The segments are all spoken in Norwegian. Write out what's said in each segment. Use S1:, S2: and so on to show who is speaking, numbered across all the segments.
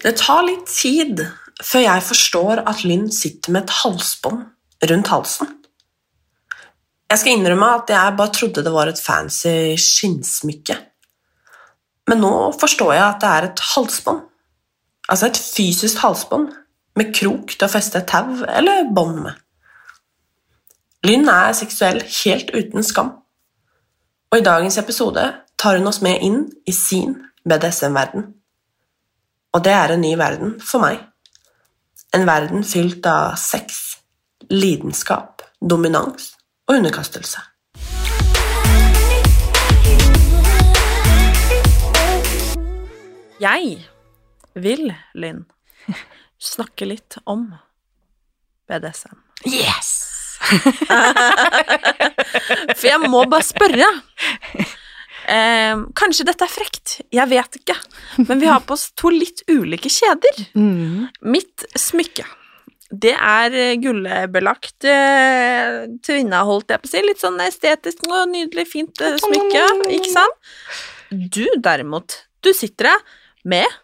S1: Det tar litt tid før jeg forstår at Lynn sitter med et halsbånd rundt halsen. Jeg skal innrømme at jeg bare trodde det var et fancy skinnsmykke. Men nå forstår jeg at det er et halsbånd. Altså et fysisk halsbånd med krok til å feste et tau eller bånd med. Lynn er seksuell helt uten skam. Og i dagens episode tar hun oss med inn i sin BDSM-verden. Og det er en ny verden for meg. En verden fylt av sex, lidenskap, dominans og underkastelse. Jeg vil, Lynn, snakke litt om BDSM.
S2: Yes!
S1: For jeg må bare spørre. Eh, kanskje dette er frekt, jeg vet ikke. Men vi har på oss to litt ulike kjeder.
S2: Mm.
S1: Mitt smykke, det er eh, gullbelagt eh, tvinna, holdt jeg på å si. Litt sånn estetisk nydelig, fint eh, smykke, ikke sant? Du derimot, du sitter der med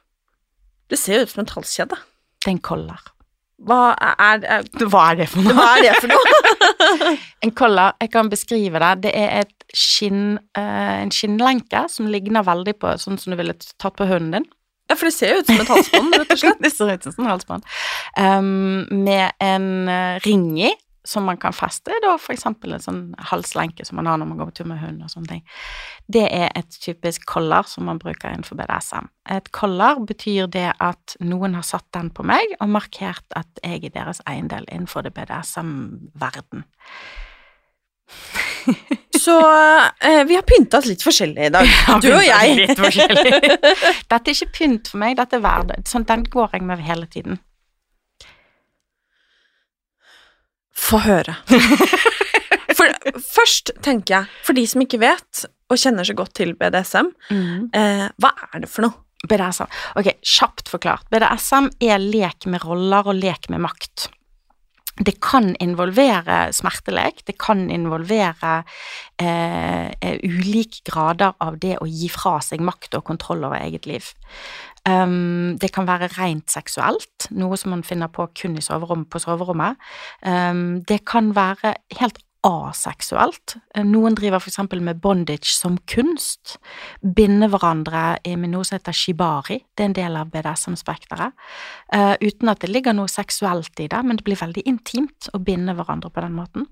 S1: Det ser jo ut som en halskjede.
S2: Det er en koller.
S1: Hva er, er,
S2: Hva er det for noe?
S1: hva er det for noe?
S2: En koller, jeg kan beskrive det. Det er et skinn, uh, en skinnlenke som ligner veldig på sånn som du ville tatt på hunden din.
S1: Ja, for det ser jo ut som et halsbånd, rett og slett.
S2: det ser ut som en halsbånd. Um, med en eh, ring i, som man kan feste, da eksempel en sånn halslenke som man har når man går på tur med hund og sånne ting. Det er et typisk collar som man bruker innenfor BDSM. Et collar betyr det at noen har satt den på meg og markert at jeg er deres eiendel innenfor det BDSM-verden.
S1: Så eh, vi har pynta oss litt forskjellig i dag, du og jeg.
S2: Litt. Dette er ikke pynt for meg, dette er hverdag. Sånn, den går jeg med hele tiden.
S1: Få høre. For først tenker jeg, for de som ikke vet, og kjenner så godt til BDSM, eh, hva er det for noe?
S2: BDSM. Ok, kjapt forklart. BDSM er lek med roller og lek med makt. Det kan involvere smertelek, det kan involvere eh, ulike grader av det å gi fra seg makt og kontroll over eget liv. Um, det kan være rent seksuelt, noe som man finner på kun i soverom, på soverommet. Um, det kan være helt aseksuelt. Noen driver eksempel med bondage som kunst. Binder hverandre med noe som heter shibari. Det er en del av BDSM-spekteret. Uh, uten at det ligger noe seksuelt i det, men det blir veldig intimt å binde hverandre på den måten.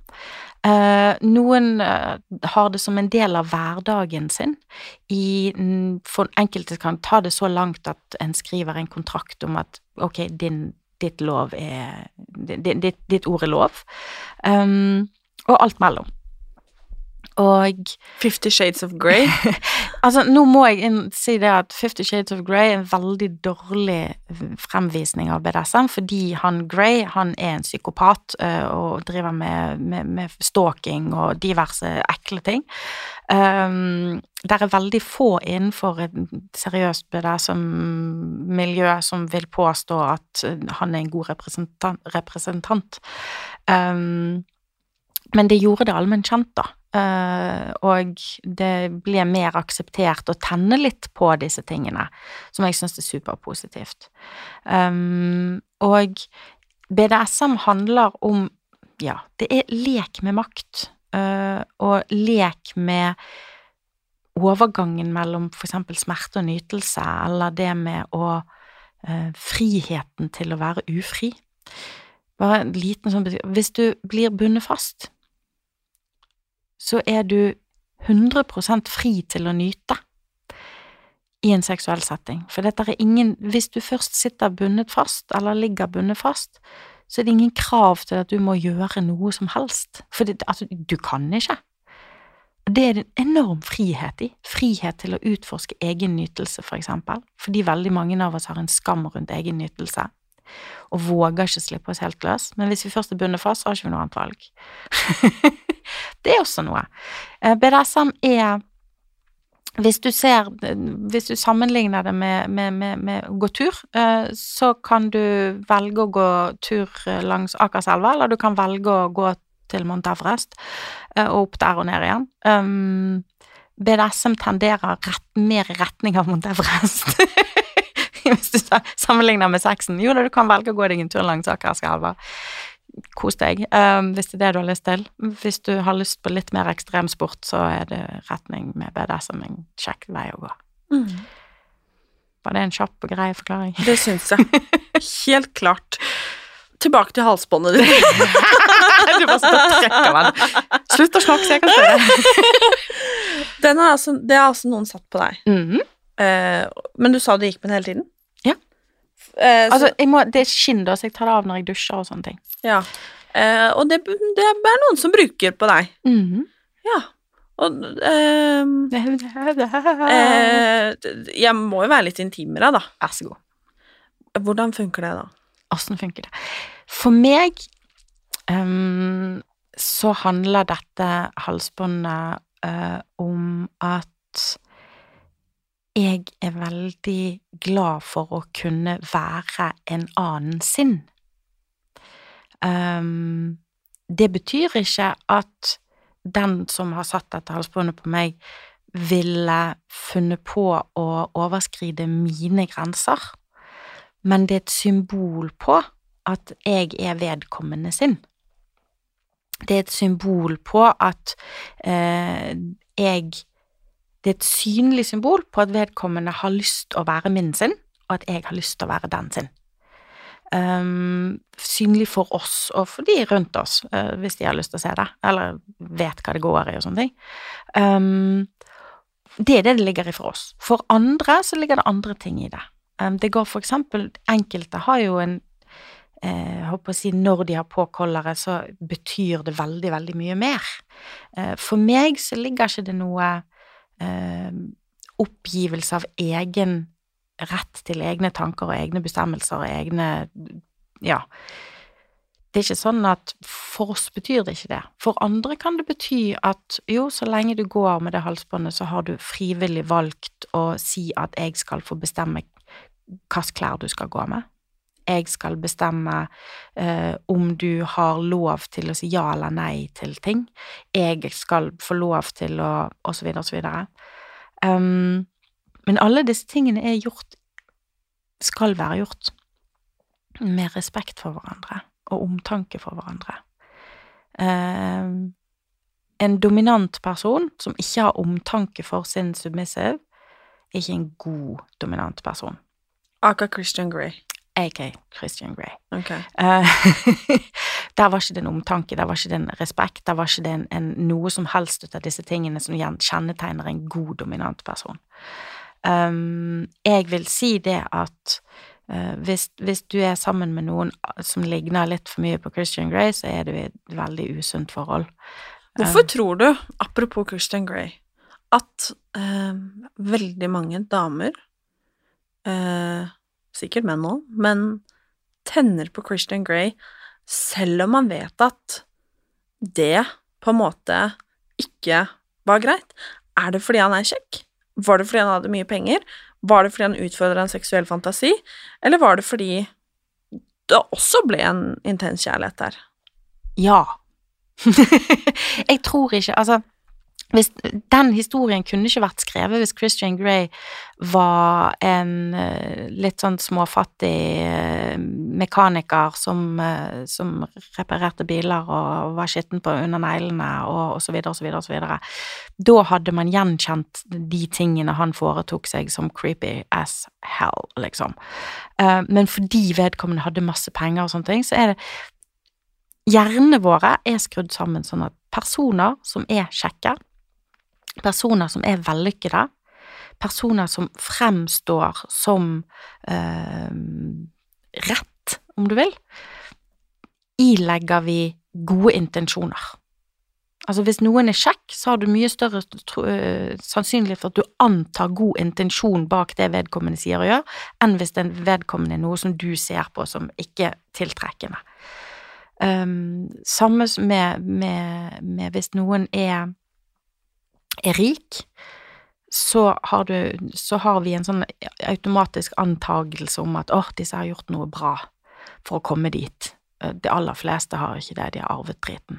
S2: Uh, noen uh, har det som en del av hverdagen sin. I, for enkelte kan ta det så langt at en skriver en kontrakt om at ok, din, ditt lov er ditt, ditt, ord er lov. Um, og alt mellom. Og
S1: Fifty Shades of Grey.
S2: altså, nå må jeg si det at Fifty Shades of Grey er en veldig dårlig fremvisning av BDSM, fordi han Grey, han er en psykopat uh, og driver med, med, med, stalking og diverse ekle ting. Um, det er veldig få innenfor et seriøst BDSM-miljø som vil påstå at han er en god representant. representant. Um, men det gjorde det allment kjent, da. Uh, og det ble mer akseptert å tenne litt på disse tingene, som jeg syns er superpositivt. Um, og BDSM handler om ja, det er lek med makt, eh, og lek med overgangen mellom eksempel smerte og nytelse, eller det med å eh, friheten til å være ufri. Bare en liten sånn Hvis du blir bundet fast, så er du 100% fri til å nyte i en seksuell setting. For dette er ingen Hvis du først sitter bundet fast, eller ligger bundet fast, så er det ingen krav til at du må gjøre noe som helst. For det, altså, du kan ikke. Det er det en enorm frihet i. Frihet til å utforske egen nytelse, for eksempel. Fordi veldig mange av oss har en skam rundt egen nytelse. Og våger ikke slippe oss helt løs. Men hvis vi først er bundet fast, så har ikke vi noe annet valg. det er også noe. Eh, BDSM er hvis du ser Hvis du sammenligner det med, med, med, med å gå tur, eh, så kan du velge å gå tur eh, langs Akerselva, eller du kan velge å gå til Mount Everest og opp der og ned igjen. BDSM tenderer rett, mer i retning av Mount Everest. Hvis du sa- sammenligner med sexen. Jo da, du kan velge å gå deg en tur langs Akerselva. Kos deg, um, hvis det er det du har lyst til. Hvis du har lyst på litt mer ekstremsport, så er det retning med BDSM en kjekk vei å gå. Var det en kjapp og grei forklaring?
S1: Det syns jeg. Helt klart. Tilbake til halsbåndet ditt.
S2: du bare sitter og trekker den. Slutt å snakke, så jeg kan spørre.
S1: Den er altså, det har altså noen satt på deg.
S2: Mhm.
S1: Eh, men du sa du gikk med den hele tiden?
S2: Ja.
S1: Eh,
S2: Altså, må, det er skinn, da, så jeg tar det av når jeg dusjer og sånne ting.
S1: Ja. Eh, og det, det er noen som bruker på deg.
S2: Mhm.
S1: Ja. Og eh, eh, Jeg må jo være litt intimere, da.
S2: Vær så god.
S1: Hvordan funker det, da?
S2: Åssen funker det? For meg um, så handler dette halsbåndet uh, om at jeg er veldig glad for å kunne være en annen sinn. Ehm, det betyr ikke at den som har satt dette halsbåndet på meg, ville funnet på å overskride mine grenser men det er et symbol på at jeg er vedkommende sin. Det er et symbol på at eh, jeg Det er et synlig symbol på at vedkommende har lyst å være min sin, og at jeg har lyst til å være den sin. Um, synlig for oss og for de rundt oss, uh, hvis de har lyst til å se det, eller vet hva det går i og sånne ting. Um, det er det det ligger i for oss. For andre så ligger det andre ting i det. Um, det går for eksempel Enkelte har jo en eh, håper å si Når de har på kolleret, så betyr det veldig, veldig mye mer. Eh, for meg så ligger ikke det noe eh, oppgivelse av egen rett til egne tanker og egne bestemmelser og egne Ja. Det er ikke sånn at for oss betyr det ikke det. For andre kan det bety at jo, så lenge du går med det halsbåndet, så har du frivillig valgt å si at jeg skal få bestemme hvilke klær du skal gå med. Jeg skal bestemme eh, om du har lov til å si ja eller nei til ting. Jeg skal få lov til å Og så videre og så videre. Um, men alle disse tingene er gjort Skal være gjort med respekt for hverandre og omtanke for hverandre. Um, en dominant person som ikke har omtanke for sin submissive, er ikke en god dominant person.
S1: Aka Christian Grey.
S2: AK Christian Grey.
S1: Okay.
S2: Eh, der var ikke det en omtanke, der var ikke det en respekt, der var ikke det en, en, noe som helst ut av disse tingene som kjennetegner en god dominant person. Um, jeg vil si det at uh, hvis, hvis du er sammen med noen som ligner litt for mye på Christian Grey, så er du i et veldig usunt forhold.
S1: Hvorfor tror du, apropos Christian Grey, at uh, veldig mange damer, uh, sikkert menn òg, men tenner på Christian Grey selv om man vet at det på en måte ikke var greit? Er det fordi han er kjekk? Var det fordi han hadde mye penger? Var det fordi han utfordra en seksuell fantasi? Eller var det fordi det også ble en intens kjærlighet der?
S2: Ja. jeg tror ikke Altså, hvis, Den historien kunne ikke vært skrevet hvis Christian Grey var en eh, litt sånn småfattig eh, mekaniker som, eh, som reparerte biler og var skitten på under neglene og, og så videre så videre så videre. Da hadde man gjenkjent de tingene han foretok seg som creepy as hell, liksom. Men fordi vedkommende hadde masse penger og sånne ting, så er det Hjernene våre er skrudd sammen sånn at personer som er kjekke, personer som er vellykkede, personer som fremstår som eh, rett, om du vil, ilegger vi gode intensjoner. Altså hvis noen er kjekk, så har du mye større øh, sannsynlighet for at du antar god intensjon bak det vedkommende sier og gjør, enn hvis den vedkommende er noe som du ser på som ikke tiltrekkende. Um, samme med, med, med hvis noen er, er rik, så har, du, så har vi en sånn automatisk antagelse om at åh, disse har gjort noe bra for å komme dit. Eh, De aller fleste har ikke det, de har arvet driten.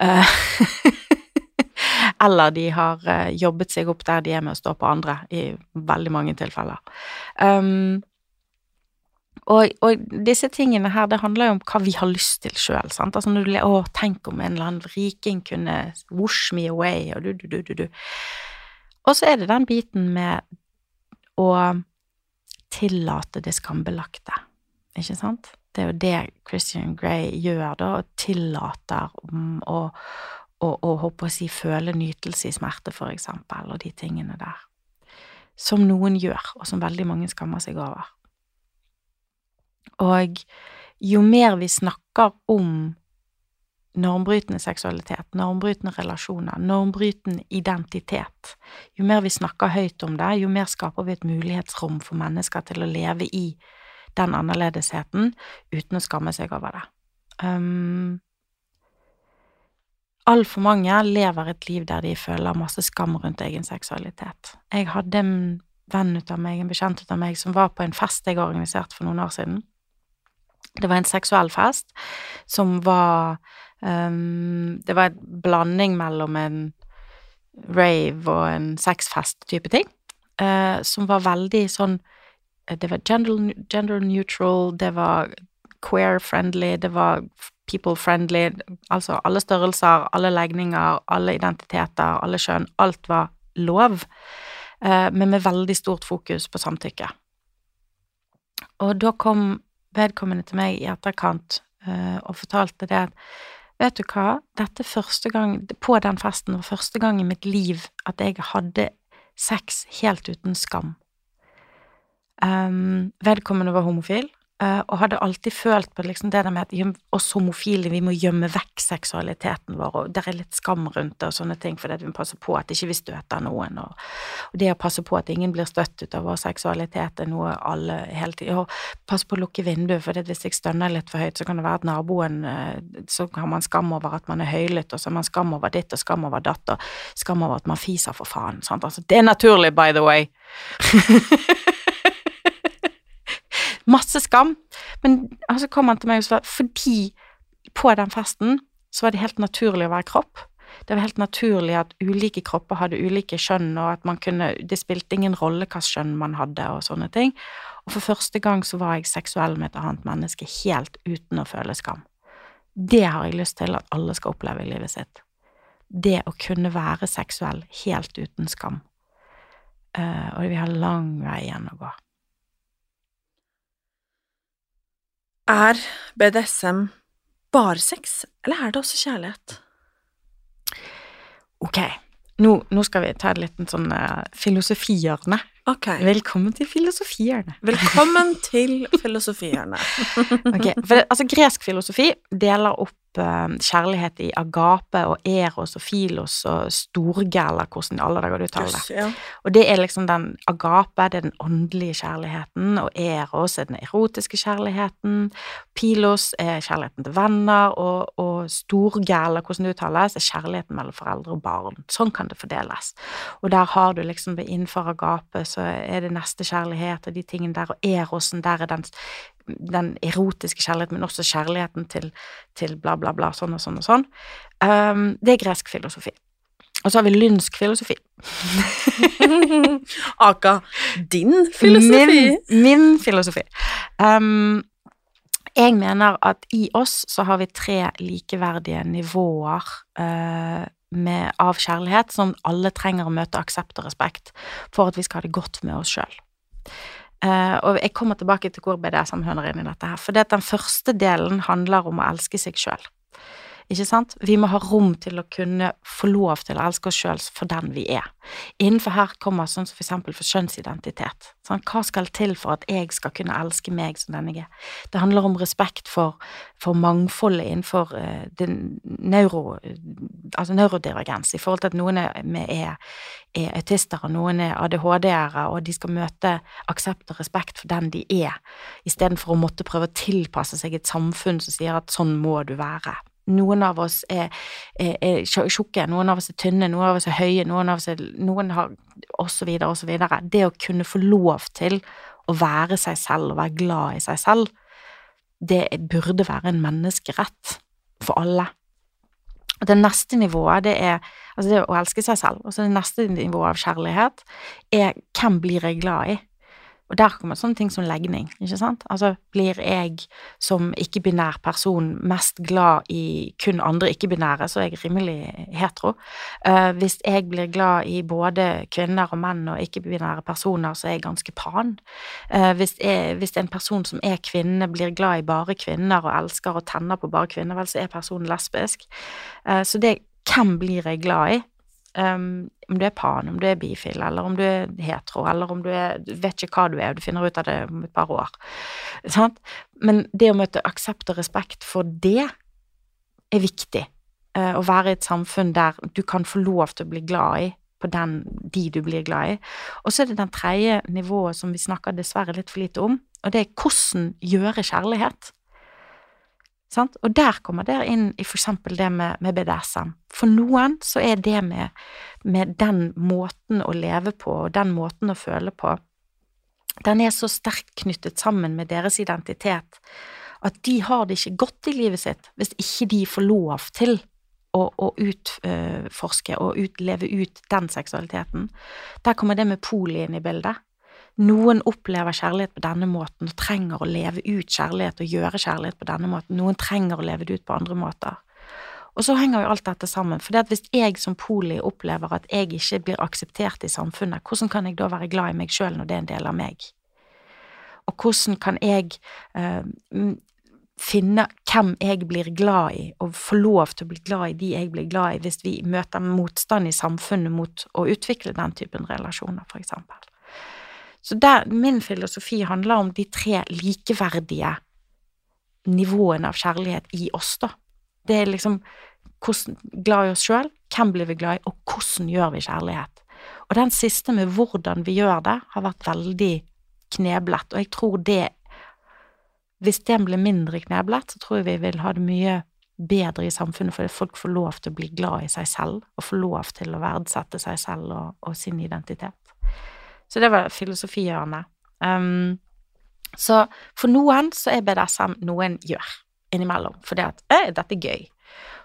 S2: Eh, Eller de har eh, jobbet seg opp der de er med å stå på andre, i veldig mange tilfeller. Um, og, og disse tingene her, det handler jo om hva vi har lyst til sjøl, sant. Altså når du ler Å, tenk om en eller annen riking kunne Wash me away, og du, du, du, du, du. Og så er det den biten med å tillate det skambelagte, ikke sant? Det er jo det Christian Grey gjør, da, og tillater å, å, å håpe å si føle nytelse i smerte, for eksempel, og de tingene der. Som noen gjør, og som veldig mange skammer seg over. Og jo mer vi snakker om normbrytende seksualitet, normbrytende relasjoner, normbrytende identitet, jo mer vi snakker høyt om det, jo mer skaper vi et mulighetsrom for mennesker til å leve i den annerledesheten uten å skamme seg over det. Um, Altfor mange lever et liv der de føler masse skam rundt egen seksualitet. Jeg hadde en venn ut av meg, en bekjent ut av meg, som var på en fest jeg organiserte for noen år siden. Det var en seksuell fest som var um, Det var en blanding mellom en rave og en sexfest-type ting, uh, som var veldig sånn eh, Det var gender, gender neutral, det var queer-friendly, det var people-friendly, altså alle størrelser, alle legninger, alle identiteter, alle kjønn, alt var lov, eh, men med veldig stort fokus på samtykke. Og da kom vedkommende til meg i etterkant eh, og fortalte det at vet du hva, dette første gang, på den festen var første gang i mitt liv at jeg hadde sex helt uten skam. Um, vedkommende var homofil, og hadde alltid følt på liksom det der med at oss homofile, vi må gjemme vekk seksualiteten vår, og der er litt skam rundt det og sånne ting, fordi vi må passe på at ikke vi støter noen, og, og det å passe på at ingen blir støtt ut av vår seksualitet er noe alle hele tiden, og pass på å lukke vinduet, for hvis jeg stønner litt for høyt, så kan det være at naboen, eh, så har man skam over at man er høylytt, og så har man skam over ditt, og skam over datt, og skam over at man fiser for faen, sant, altså, det er naturlig, by the way. Masse skam. Men så kom han til meg og sa fordi på den festen så var det helt naturlig å være kropp. Det var helt naturlig at ulike kropper hadde ulike kjønn, og at man kunne Det spilte ingen rolle hva kjønn man hadde, og sånne ting. Og for første gang så var jeg seksuell med et annet menneske helt uten å føle skam. Det har jeg lyst til at alle skal oppleve i livet sitt. Det å kunne være seksuell helt uten skam. Uh, og vi har lang vei igjen å gå.
S3: Er BDSM bare sex, eller er det også kjærlighet?
S2: Ok, nå, nå skal vi ta litt sånn uh, filosofihjørne.
S3: Okay.
S2: Velkommen til filosofihjørnet.
S3: velkommen til filosofihjørnet.
S2: Ok, for det, altså Gresk filosofi deler opp eh, kjærlighet i agape og eros og filos og storge, eller hvordan i alle dager du uttaler det.
S3: Ja.
S2: Og det er liksom den agape, det er den åndelige kjærligheten, og eros er den erotiske kjærligheten, pilos er kjærligheten til venner, og, og storge, eller hvordan det uttales, er kjærligheten mellom foreldre og barn. Sånn kan det fordeles. Og der har du liksom innenfor agape, så er det neste kjærlighet og de tingene der, og erosen, der er den, den erotiske kjærligheten, men også kjærligheten til, til bla, bla, bla, sånn og sånn og sånn. Um, det er gresk filosofi. Og så har vi lynsk filosofi.
S3: Aka din filosofi.
S2: Min, min filosofi. Um, jeg mener at i oss så har vi tre likeverdige nivåer uh, med, av kjærlighet som alle trenger å møte aksept og respekt for at vi skal ha det godt med oss sjøl. Eh, og jeg kommer tilbake til hvor BDSM hører inn i dette her. For den første delen handler om å elske seg sjøl. Ikke sant? Vi må ha rom til å kunne få lov til å elske oss sjøl for den vi er. Innenfor her kommer sånn som for eksempel for kjønnsidentitet. Sånn, hva skal til for at jeg skal kunne elske meg som den jeg er? Det handler om respekt for, for mangfoldet innenfor uh, neuro, altså neurodivergens, i forhold til at noen er, er, er autister, og noen er ADHD-ere, og de skal møte aksept og respekt for den de er, istedenfor å måtte prøve å tilpasse seg et samfunn som sier at sånn må du være. Noen av oss er, er, er tjukke, noen av oss er tynne, noen av oss er høye, noen av oss er Noen har Og så videre og så videre. Det å kunne få lov til å være seg selv og være glad i seg selv, det burde være en menneskerett for alle. Og det neste nivået, det er altså det å elske seg selv. Og det neste nivået av kjærlighet er hvem blir jeg glad i? Og der kommer sånne ting som legning, ikke sant. Altså, blir jeg som ikke-binær person mest glad i kun andre ikke-binære, så er jeg rimelig hetero. Uh, hvis jeg blir glad i både kvinner og menn og ikke-binære personer, så er jeg ganske pan. Uh, hvis, jeg, hvis, en person som er kvinne, blir glad i bare kvinner og elsker og tenner på bare kvinner, vel, så er personen lesbisk. Uh, så det hvem blir jeg glad i? Um, om du er pan, om du er bifil, eller om du er hetero, eller om du er Du vet ikke hva du er, du finner ut av det om et par år. Sant? Men det å møte aksept og respekt for det er viktig. Uh, å være i et samfunn der du kan få lov til å bli glad i på den, de du blir glad i. Og så er det den tredje nivået som vi snakker dessverre litt for lite om, og det er hvordan gjøre kjærlighet. Sant? Og der kommer det inn i eksempel det med, med BDSM. For noen så er det med, med, den måten å leve på og den måten å føle på, den er så sterkt knyttet sammen med deres identitet at de har det ikke godt i livet sitt hvis ikke de får lov til å, å utforske og ut, leve ut den seksualiteten. Der kommer det med poli inn i bildet. Noen opplever kjærlighet på denne måten og trenger å leve ut kjærlighet og gjøre kjærlighet på denne måten. Noen trenger å leve det ut på andre måter. Og så henger jo alt dette sammen. For hvis jeg som poli opplever at jeg ikke blir akseptert i samfunnet, hvordan kan jeg da være glad i meg sjøl når det er en del av meg? Og hvordan kan jeg eh, finne hvem jeg blir glad i, og få lov til å bli glad i de jeg blir glad i, hvis vi møter motstand i samfunnet mot å utvikle den typen relasjoner, for eksempel. Så der, min filosofi handler om de tre likeverdige nivåene av kjærlighet i oss, da. Det er liksom hvordan, glad i oss sjøl, hvem blir vi glad i, og hvordan gjør vi kjærlighet? Og den siste med hvordan vi gjør det, har vært veldig kneblet, og jeg tror det Hvis den blir mindre kneblet, så tror jeg vi vil ha det mye bedre i samfunnet, fordi folk får lov til å bli glad i seg selv, og får lov til å verdsette seg selv og, og sin identitet. Så det var filosofihjørnet. Um, så for noen så er BDSM noe en gjør innimellom, fordi at øy, dette er gøy.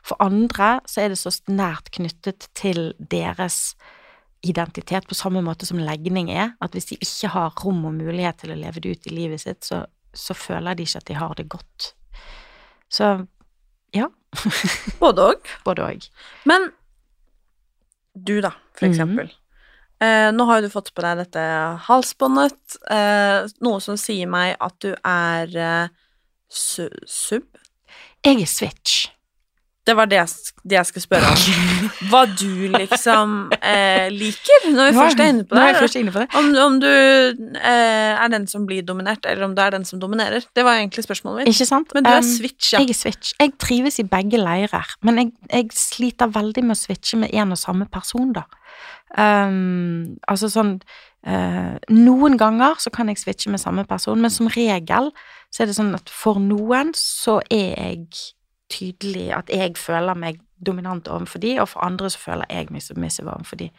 S2: For andre så er det så nært knyttet til deres identitet, på samme måte som legning er, at hvis de ikke har rom og mulighet til å leve det ut i livet sitt, så, så føler de ikke at de har det godt. Så ja.
S3: Både òg.
S2: Både òg.
S3: Men du, da, for eksempel. Mm. Eh, nå har jo du fått på deg dette halsbåndet, eh, noe som sier meg at du er eh, su sub?
S2: Jeg er switch.
S3: Det var det jeg, det jeg skulle spørre om. Hva du liksom eh, liker, når vi først er inne på det.
S2: Er inne på det.
S3: Om, om du eh, er den som blir dominert, eller om du er den som dominerer. Det var egentlig spørsmålet mitt.
S2: Ikke sant?
S3: Men du er
S2: um,
S3: switch, ja.
S2: Jeg er switch. Jeg trives i begge leirer, men jeg, jeg sliter veldig med å switche med én og samme person, da. Um, altså sånn uh, Noen ganger så kan jeg switche med samme person, men som regel så er det sånn at for noen så er jeg tydelig at jeg føler meg dominant overfor de, og for andre så føler jeg meg submissive overfor de.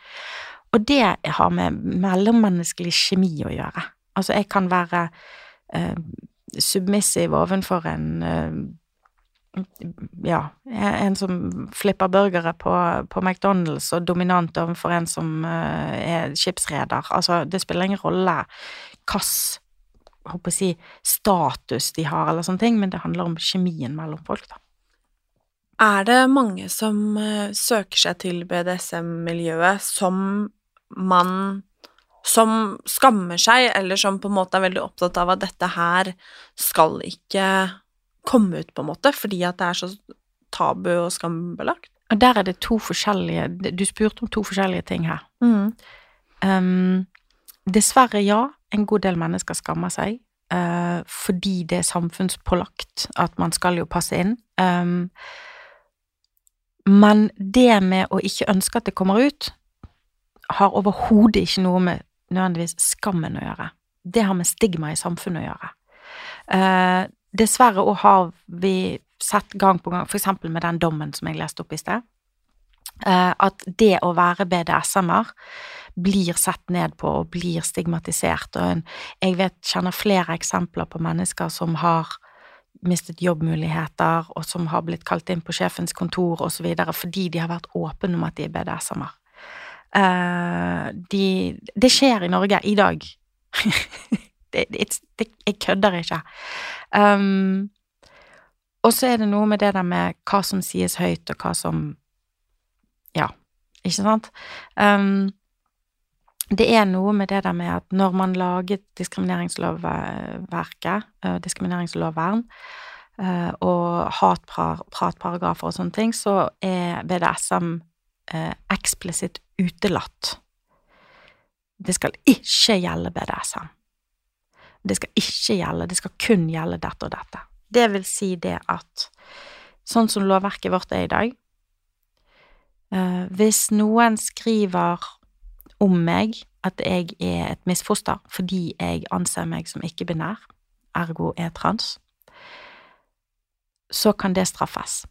S2: Og det har med mellommenneskelig kjemi å gjøre. Altså, jeg kan være eh, submissiv overfor en eh, ja, en som flipper burgere på, på McDonald's og dominant overfor en som eh, er skipsreder. Altså, det spiller ingen rolle hvilken si, status de har, eller sånne ting, men det handler om kjemien mellom folk, da.
S3: Er det mange som eh, søker seg til BDSM-miljøet som man Som skammer seg, eller som på en måte er veldig opptatt av at dette her skal ikke komme ut, på en måte, fordi at det er så tabu og skambelagt?
S2: Og der er det to forskjellige Du spurte om to forskjellige ting her.
S3: Mm.
S2: Um, dessverre, ja. En god del mennesker skammer seg. Uh, fordi det er samfunnspålagt at man skal jo passe inn. Um, men det med å ikke ønske at det kommer ut, har overhodet ikke noe med nødvendigvis skammen å gjøre. Det har med stigma i samfunnet å gjøre. Eh, dessverre òg har vi sett gang på gang, eksempel med den dommen som jeg leste opp i sted, eh, at det å være BDSM-er blir sett ned på og blir stigmatisert. Og en, jeg vet, kjenner flere eksempler på mennesker som har mistet jobbmuligheter, og som har blitt kalt inn på sjefens kontor osv. fordi de har vært åpne om at de er BDSM-er. Uh, de, det skjer i Norge i dag. det, det, det, jeg kødder ikke. Um, og så er det noe med det der med hva som sies høyt, og hva som Ja, ikke sant? Um, det er noe med det der med at når man laget diskrimineringslovverket, uh, diskrimineringslovvern, uh, og hatpratparagrafer og sånne ting, så er BDSM uh, eksplisitt utelatt. Det skal ikke gjelde BDSM. Det skal ikke gjelde, det skal kun gjelde dette og dette. Det vil si det at sånn som lovverket vårt er i dag eh, Hvis noen skriver om meg at jeg er et misfoster fordi jeg anser meg som ikke-binær, ergo er trans, så kan det straffes.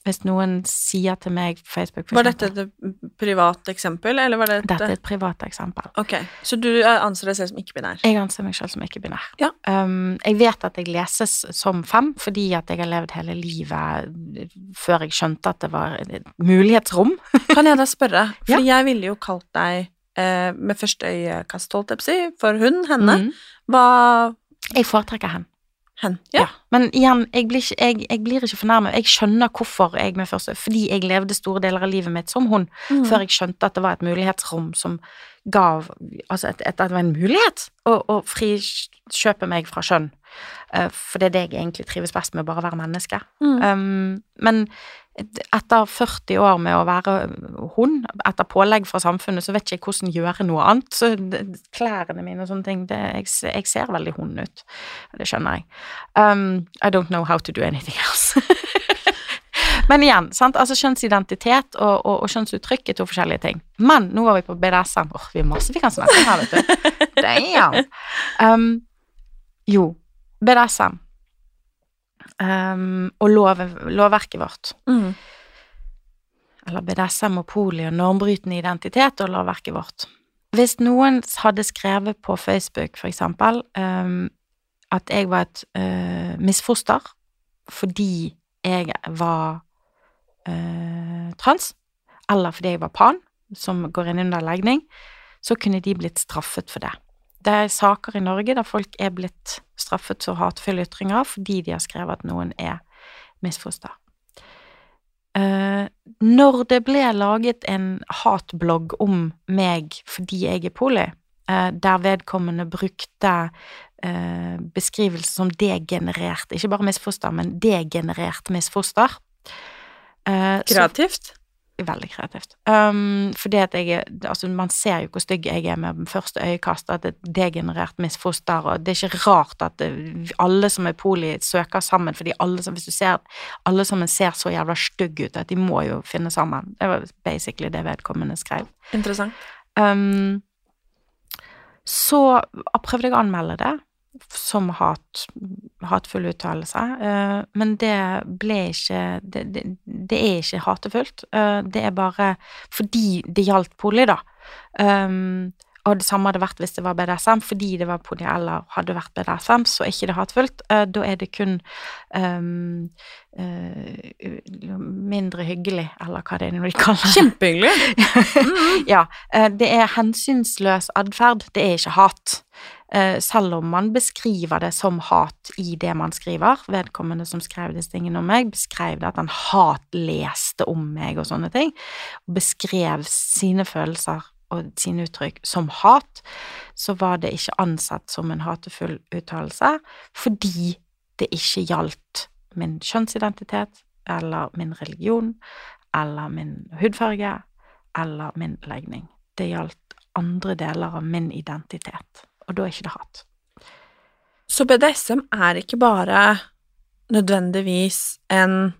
S2: Hvis noen sier til meg på Facebook for
S3: Var dette et privat eksempel, eller var det et
S2: Dette er et privat eksempel.
S3: Ok, så du anser deg selv som ikke-binær?
S2: Jeg anser meg selv som ikke-binær.
S3: Ja.
S2: Um, jeg vet at jeg leses som fem, fordi at jeg har levd hele livet før jeg skjønte at det var et mulighetsrom.
S3: Kan jeg da spørre,
S2: Ja.
S3: for jeg ville jo kalt deg eh, med første øyekast, holdt jeg på å si, for hun, henne.
S2: mm.
S3: var
S2: Jeg foretrekker hen.
S3: Hen?
S2: Ja. Men igjen, jeg blir, ikke, jeg, jeg blir ikke fornærmet. Jeg skjønner hvorfor jeg med første Fordi jeg levde store deler av livet mitt som hun,
S3: mm.
S2: før jeg skjønte at det var et mulighetsrom som gav Altså at, at det var en mulighet å, å frikjøpe meg fra skjønn. Uh, for det er det jeg egentlig trives best med, bare å være menneske.
S3: Mm.
S2: Um, men etter 40 år med å være hund, etter pålegg fra samfunnet, så vet ikke jeg hvordan gjøre noe annet. Så det, klærne mine og sånne ting, det, jeg, jeg ser veldig hund ut. Det skjønner jeg. Um, I don't know how to do anything else. Men igjen, sant? altså kjønnsidentitet og, og, og kjønnsuttrykk er to forskjellige ting. Men nå var vi på BDSM. Åh, vi har masse vi kan snakke om her, vet du. Damn. Um, jo, BDSM. Um, og lov, lovverket vårt.
S3: Mm.
S2: Eller BDSM og poli og normbrytende identitet og lovverket vårt. Hvis noen hadde skrevet på Facebook, for eksempel, um, at jeg var et uh, misfoster fordi jeg var uh, trans, eller fordi jeg var pan, som går inn under legning, så kunne de blitt straffet for det. Det er saker i Norge der folk er blitt straffet for hatefulle ytringer fordi de har skrevet at noen er misfoster. Uh, når det ble laget en hatblogg om meg fordi jeg er poli, uh, der vedkommende brukte uh, beskrivelser som degenerert, ikke bare misfoster, men degenerert misfoster Kreativt? så-? Veldig kreativt. Um, fordi at jeg Altså, man ser jo hvor stygg jeg er med første øyekast, at det er degenerert misfoster, og det er ikke rart at det, alle som er poli, søker sammen, fordi alle som, hvis du ser alle sammen ser så jævla stygge ut at de må jo finne sammen. Det var basically det vedkommende skrev.
S3: Interessant.
S2: Um, så prøvde jeg å anmelde det som hat, hatefulle uttalelse, eh, men det ble ikke det, det, det er ikke hatefullt. eh, det er bare fordi det gjaldt poli, da. Og det samme hadde vært hvis det var BDSM, fordi det var podi eller hadde vært BDSM, så er ikke det hatefullt. Eh, da er det kun um, uh, mindre hyggelig, eller hva det er de kaller det.
S3: Kjempehyggelig.
S2: ja, eh, det er hensynsløs atferd, det er ikke hat. Selv om man beskriver det som hat i det man skriver. Vedkommende som skrev disse tingene om meg, beskrev det at han hatleste om meg og sånne ting. Og beskrev sine følelser og sine uttrykk som hat, så var det ikke ansett som en hatefull uttalelse, fordi det ikke gjaldt min kjønnsidentitet eller min religion eller min hudfarge eller min legning. Det gjaldt andre deler av min identitet, og da er ikke det hat.
S3: Så BDSM er ikke bare nødvendigvis en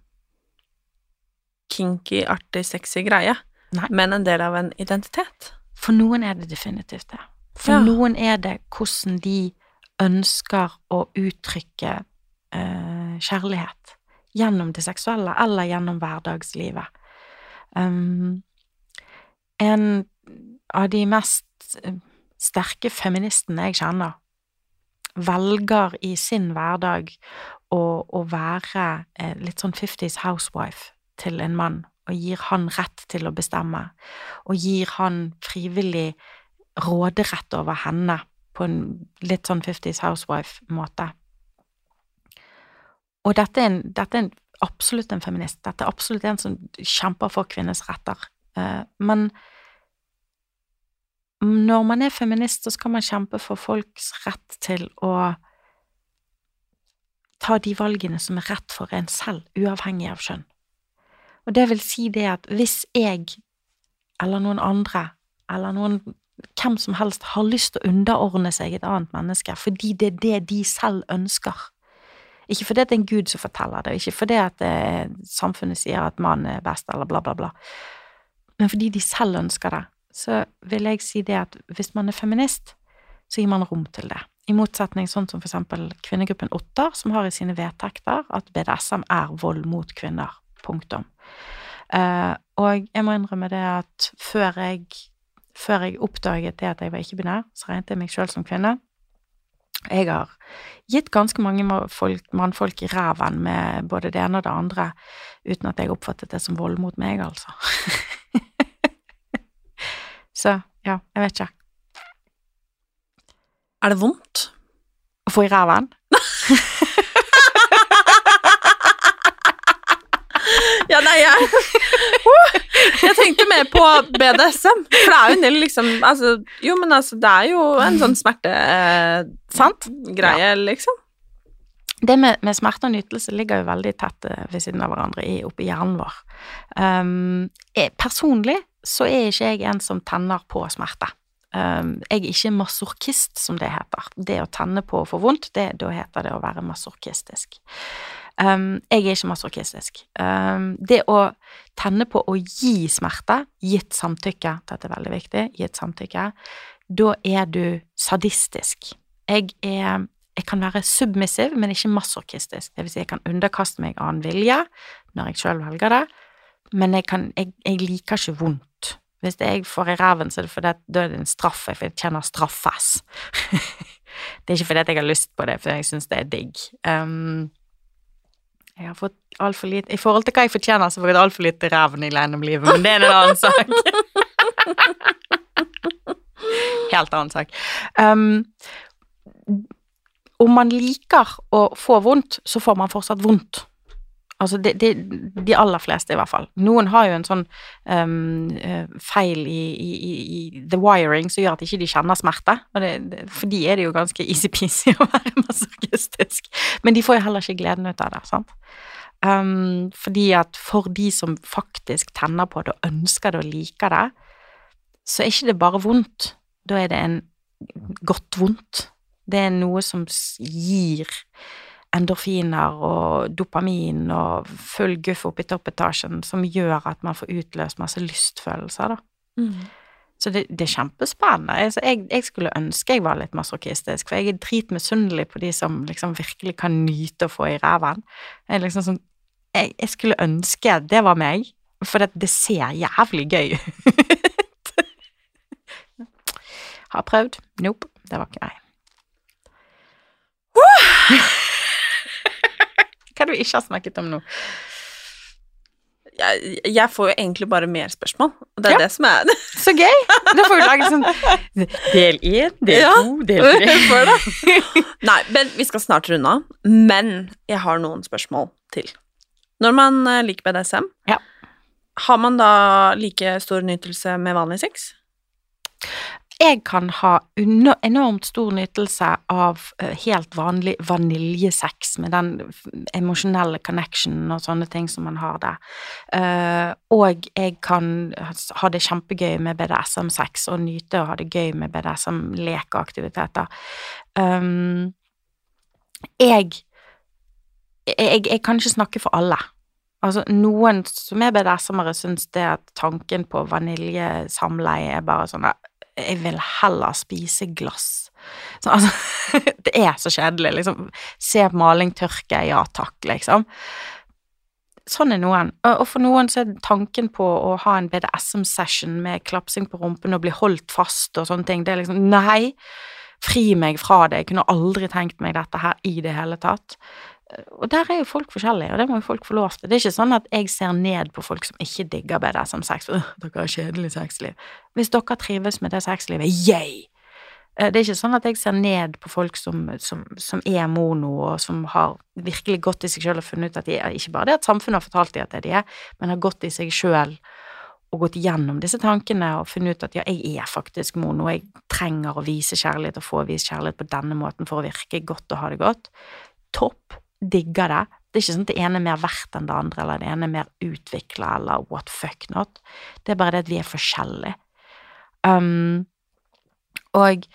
S3: kinky, artig, sexy greie,
S2: Nei.
S3: men en del av en identitet.
S2: For noen er det definitivt det. For
S3: Ja.
S2: noen er det hvordan de ønsker å uttrykke eh, kjærlighet gjennom det seksuelle eller gjennom hverdagslivet. Um, en av de mest eh, sterke feministene jeg kjenner, velger i sin hverdag å, å være eh, litt sånn 50s housewife til en mann, og gir han rett til å bestemme, og gir han frivillig råderett over henne på en litt sånn 50s housewife-måte. Og dette er, en, dette er en, absolutt en feminist. Dette er absolutt en som kjemper for kvinners retter. Eh, men når man er feminist, så skal man kjempe for folks rett til å ta de valgene som er rett for en selv, uavhengig av kjønn. Og det vil si det at hvis jeg, eller noen andre, eller noen hvem som helst har lyst til å underordne seg et annet menneske fordi det er det de selv ønsker. Ikke fordi det er en gud som forteller det, ikke fordi at eh, samfunnet sier at mannen er best, eller bla, bla, bla, men fordi de selv ønsker det. Så vil jeg si det at hvis man er feminist, så gir man rom til det. I motsetning sånn som for eksempel kvinnegruppen Otter, som har i sine vedtekter at BDSM er vold mot kvinner. Punktum. Uh, og jeg må innrømme det at før jeg, før jeg oppdaget det at jeg var ikke-binær, så regnet jeg meg sjøl som kvinne. Jeg har gitt ganske mange folk, mannfolk i ræven med både det ene og det andre, uten at jeg oppfattet det som vold mot meg, altså. så ja, jeg vet ikke.
S3: Er det vondt?
S2: Å få i ræven?
S3: Ja, nei, jeg Jeg tenkte mer på BDSM, for det er jo en del liksom altså, Jo, men altså, det er jo en sånn smertegreie,
S2: Sant?
S3: liksom.
S2: Det med, med smerte og nytelse ligger jo veldig tett eh, ved siden av hverandre i, oppi hjernen vår. Um, jeg, personlig så er ikke jeg en som tenner på smerte. Um, jeg er ikke masorkist, som det heter. Det å tenne på å få vondt, det, da heter det å være masorkistisk. Um, jeg er ikke masochistisk. Um, det å tenne på å gi smerte, gitt samtykke, dette er veldig viktig, gitt samtykke, da er du sadistisk. Jeg er jeg kan være submissiv, men ikke masochistisk. Det vil si, jeg kan underkaste meg annen vilje når jeg sjøl velger det, men jeg, kan, jeg, jeg liker ikke vondt. Hvis det jeg får i ræven, så er det fordi da er det en straff jeg fortjener straffes. det er ikke fordi jeg har lyst på det, for jeg syns det er digg. Um, jeg har fått altfor lite I forhold til hva jeg fortjener, så får jeg altfor lite ræven i livet, men det er en annen sak. Helt annen sak. Um, om man liker å få vondt, så får man fortsatt vondt. Altså, de, de, de aller fleste, i hvert fall. Noen har jo en sånn um, eh, feil i, i, i the wiring som gjør at ikke de kjenner smerte. Det, det, for de er det jo ganske easy-peasy å være masochistisk. Men de får jo heller ikke gleden ut av det, sant. Um, fordi at for de som faktisk tenner på det og ønsker det og liker det, så er ikke det bare vondt. Da er det en godt vondt. Det er noe som gir endorfiner og dopamin og full guff opp i toppetasjen som gjør at man får utløst masse lystfølelser, da. Så det, det er kjempespennende. Jeg, jeg skulle ønske jeg var litt masochistisk, for jeg er dritmisunnelig på de som liksom virkelig kan nyte å få i ræven. Jeg, liksom sånn, jeg, jeg skulle ønske det var meg, for det, det ser jævlig gøy ut. Har prøvd. Nope. Det var ikke meg. Hva du ikke har snakket om nå?
S3: Jeg, jeg får jo egentlig bare mer spørsmål, og det er
S2: Ja.
S3: det som er
S2: Så gøy! Da får vi lage sånn del én, del
S3: Ja.
S2: to, del tre.
S3: Nei, men vi skal snart runde av. Men jeg har noen spørsmål til. Når man eh, liker BDSM,
S2: Ja.
S3: har man da like stor nytelse med vanlig sex?
S2: Jeg kan ha enormt stor nytelse av eh, helt vanlig vaniljesex med den emosjonelle connectionen og sånne ting som man har der. Eh, og jeg kan ha det kjempegøy med BDSM-sex og nyte å ha det gøy med BDSM-lekeaktiviteter. Um, jeg, jeg Jeg kan ikke snakke for alle. Altså, noen som er BDSM-ere, syns det at tanken på vaniljesamleie er bare sånn der, Jeg vil heller spise glass. Så, altså, det er så kjedelig, liksom. Se maling tørke, ja takk, liksom. Sånn er noen. Og for noen så er tanken på å ha en BDSM-session med klapsing på rumpen og bli holdt fast og sånne ting, det er liksom Nei, fri meg fra det. Jeg kunne aldri tenkt meg dette her i det hele tatt. Og der er jo folk forskjellige, og det må jo folk få lov til. Det er ikke sånn at jeg ser ned på folk som ikke digger BDSM-sex. Øh, dere har kjedelig sexliv. Hvis dere trives med det sexlivet, yay! Eh, Det er ikke sånn at jeg ser ned på folk som, som, som er mono, og som har virkelig gått i seg sjøl og funnet ut at de er Ikke bare det at samfunnet har fortalt dem at det er de er, men har gått i seg sjøl og gått gjennom disse tankene og funnet ut at ja, jeg er faktisk mono, jeg trenger å vise kjærlighet og få vist kjærlighet på denne måten for å virke godt og ha det godt. Topp. Digger det. Det er ikke sånn at det ene er mer verdt enn det andre, eller det ene er mer utvikla, eller what fuck not. Det er bare det at vi er forskjellige. Um, og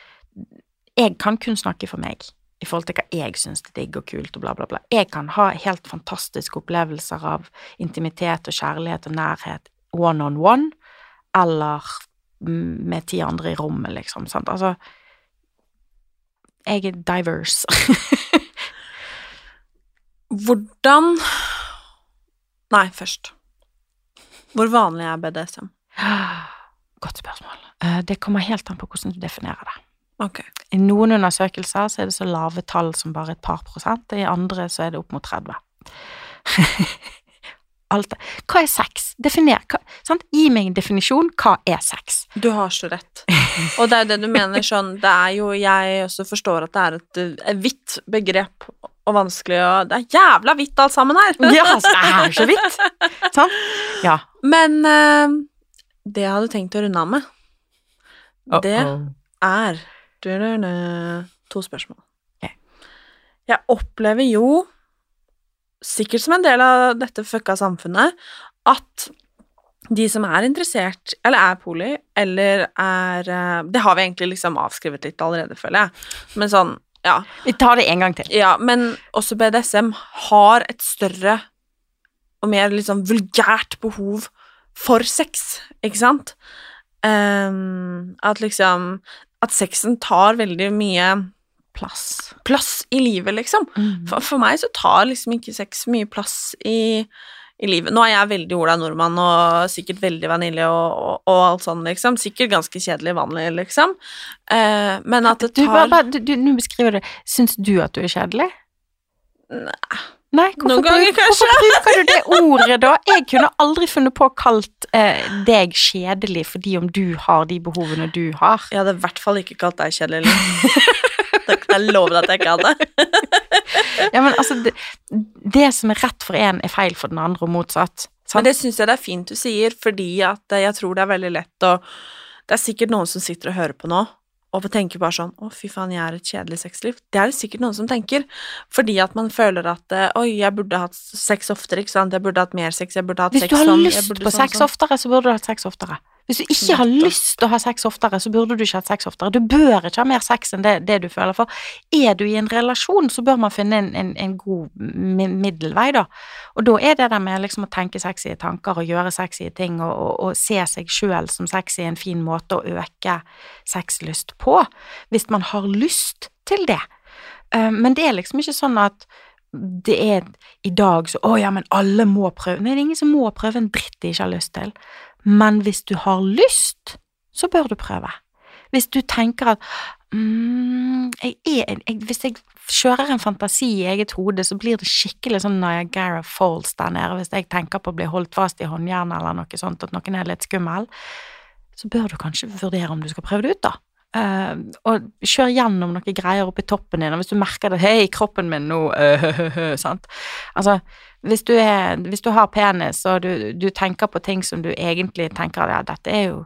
S2: jeg kan kun snakke for meg i forhold til hva jeg syns er digg og kult og bla, bla, bla. Jeg kan ha helt fantastiske opplevelser av intimitet og kjærlighet og nærhet one on one, eller med ti andre i rommet, liksom. Sant? Altså Jeg er diverse.
S3: Hvordan Nei, først. Hvor vanlig er BDSM?
S2: Godt spørsmål. Eh, Det kommer helt an på hvordan du definerer det.
S3: Okay.
S2: I noen undersøkelser så er det så lave tall som bare et par prosent, i andre så er det opp mot 30. Alt. Hva er sex? Definer. Hva, sant? Gi meg en definisjon. Hva er sex?
S3: Du har så rett. Og det er jo det du mener sånn Det er jo Jeg også forstår at det er et vidt begrep og vanskelig og Det er jævla vidt alt sammen her.
S2: Ja, altså, det er så vidt. Sånn. Ja.
S3: Men uh, det jeg hadde tenkt å runde av med, det er du-du-du, to spørsmål.
S2: Okay.
S3: Jeg opplever jo, sikkert som en del av dette fucka samfunnet, at de som er interessert, eller er poli, eller er eh, Det har vi egentlig liksom avskrevet litt allerede, føler jeg. Men sånn, ja.
S2: Vi tar det en gang til.
S3: Ja, men også BDSM har et større og mer liksom vulgært behov for sex, ikke sant? Um, at liksom At sexen tar veldig mye
S2: Plass.
S3: plass i livet, liksom.
S2: Mm.
S3: For, for meg så tar liksom ikke sex mye plass i, i livet. Nå er jeg veldig Ola Nordmann og sikkert veldig vanilje og, og, og alt sånn, liksom. Sikkert ganske kjedelig vanlig, liksom. Eh, men at det
S2: Du,
S3: tar
S2: nå beskriver du det. Syns du at du er kjedelig?
S3: Nei.
S2: Nei,
S3: Noen ganger,
S2: bruk- hvorfor bruker du det ordet da? Jeg kunne aldri funnet på å kalt eh, deg kjedelig fordi om du har de behovene du har.
S3: Jeg hadde i hvert fall ikke kalt deg kjedelig. Det kan jeg love deg at jeg ikke hadde.
S2: Ja, men altså, det, det som er rett for en, er feil for den andre, og motsatt. Sant?
S3: Men det syns jeg det er fint du sier, fordi at jeg tror det er veldig lett å Det er sikkert noen som sitter og hører på nå, og tenker bare sånn Å, fy faen, jeg er et kjedelig sexliv. Det er det sikkert noen som tenker, fordi at man føler at eh, Oi, jeg burde hatt sex oftere, ikke sant, jeg burde hatt mer sex, jeg burde hatt
S2: Hvis
S3: sex
S2: du har
S3: sånn,
S2: lyst på
S3: sånn,
S2: sex
S3: sånn.
S2: oftere, så burde du hatt sex oftere. Hvis du ikke har lyst til å ha sex oftere, så burde du ikke hatt sex oftere. Du bør ikke ha mer sex enn det, det du føler for. Er du i en relasjon, så bør man finne en, en, en god middelvei, da. Og da er det der med liksom å tenke sexy tanker og gjøre sexy ting og, og, og se seg sjøl som sexy en fin måte å øke sexlyst på, hvis man har lyst til det. Eh, Men det er liksom ikke sånn at det er i dag så Å ja, men alle må prøve. Nei, det er ingen som må prøve en dritt de ikke har lyst til. Men hvis du har lyst, så bør du prøve. Hvis du tenker at mm, jeg er, jeg, Hvis jeg kjører en fantasi i eget hode, så blir det skikkelig sånn Niagara Falls der nede. Hvis jeg tenker på å bli holdt fast i håndjernet eller noe sånt, at noen er litt skummel, så bør du kanskje vurdere om du skal prøve det ut, da. Eh, og kjør gjennom noen greier oppi toppen din, og hvis du merker det 'hei, kroppen min nå', øh, sant. Altså, hvis du, er, hvis du har penis, og du, du tenker på ting som du egentlig tenker ja, dette er jo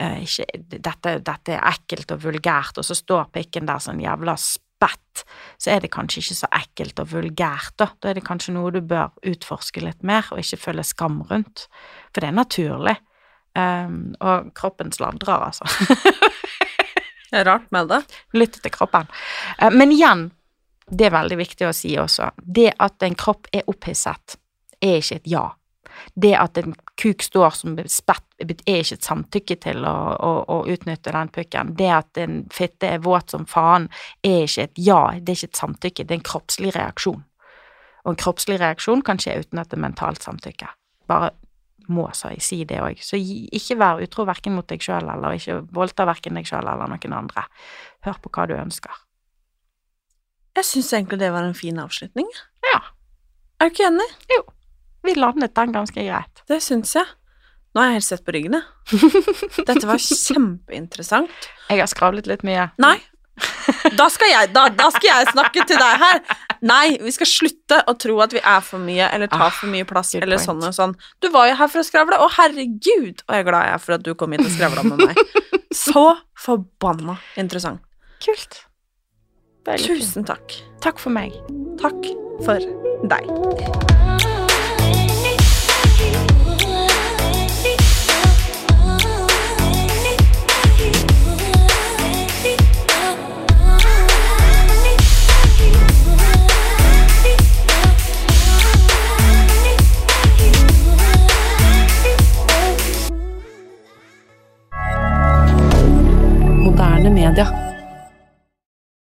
S2: uh, ikke dette, dette er ekkelt og vulgært, og så står pikken der sånn jævla spett, så er det kanskje ikke så ekkelt og vulgært, da. Da er det kanskje noe du bør utforske litt mer, og ikke føle skam rundt. For det er naturlig. Um, og kroppen sladrer, altså.
S3: Det er rart med det.
S2: Lytte til kroppen. Eh, Men igjen, det er veldig viktig å si også, det at en kropp er opphisset, er ikke et ja. Det at en kuk står som spett, er ikke et samtykke til å, å, å utnytte den pukken. Det at en fitte er våt som faen, er ikke et ja, det er ikke et samtykke, det er en kroppslig reaksjon. Og en kroppslig reaksjon kan skje uten at det er mentalt samtykke. Bare må si, si det òg. Så ikke vær utro verken mot deg sjøl eller ikke voldta verken deg sjøl eller noen andre. Hør på hva du ønsker.
S3: Jeg syns egentlig det var en fin avslutning.
S2: Ja,
S3: Er du ikke enig? Jo.
S2: vi landet den ganske greit.
S3: Det syns jeg. Nå er jeg helt sett på ryggen, jeg. Dette var kjempeinteressant.
S2: Jeg har skravlet litt mye.
S3: Nei. Da skal, jeg, da, da skal jeg snakke til deg her. Nei, vi skal slutte å tro at vi er for mye eller tar
S2: Ah,
S3: for mye plass eller
S2: point.
S3: sånn og sånn. Du var jo her for å skravle, og herregud, og jeg er glad jeg er for at du kom hit og skravla med meg. Så forbanna interessant.
S2: Kult.
S3: Tusen takk.
S2: Takk for meg.
S3: Takk for deg. moderne media.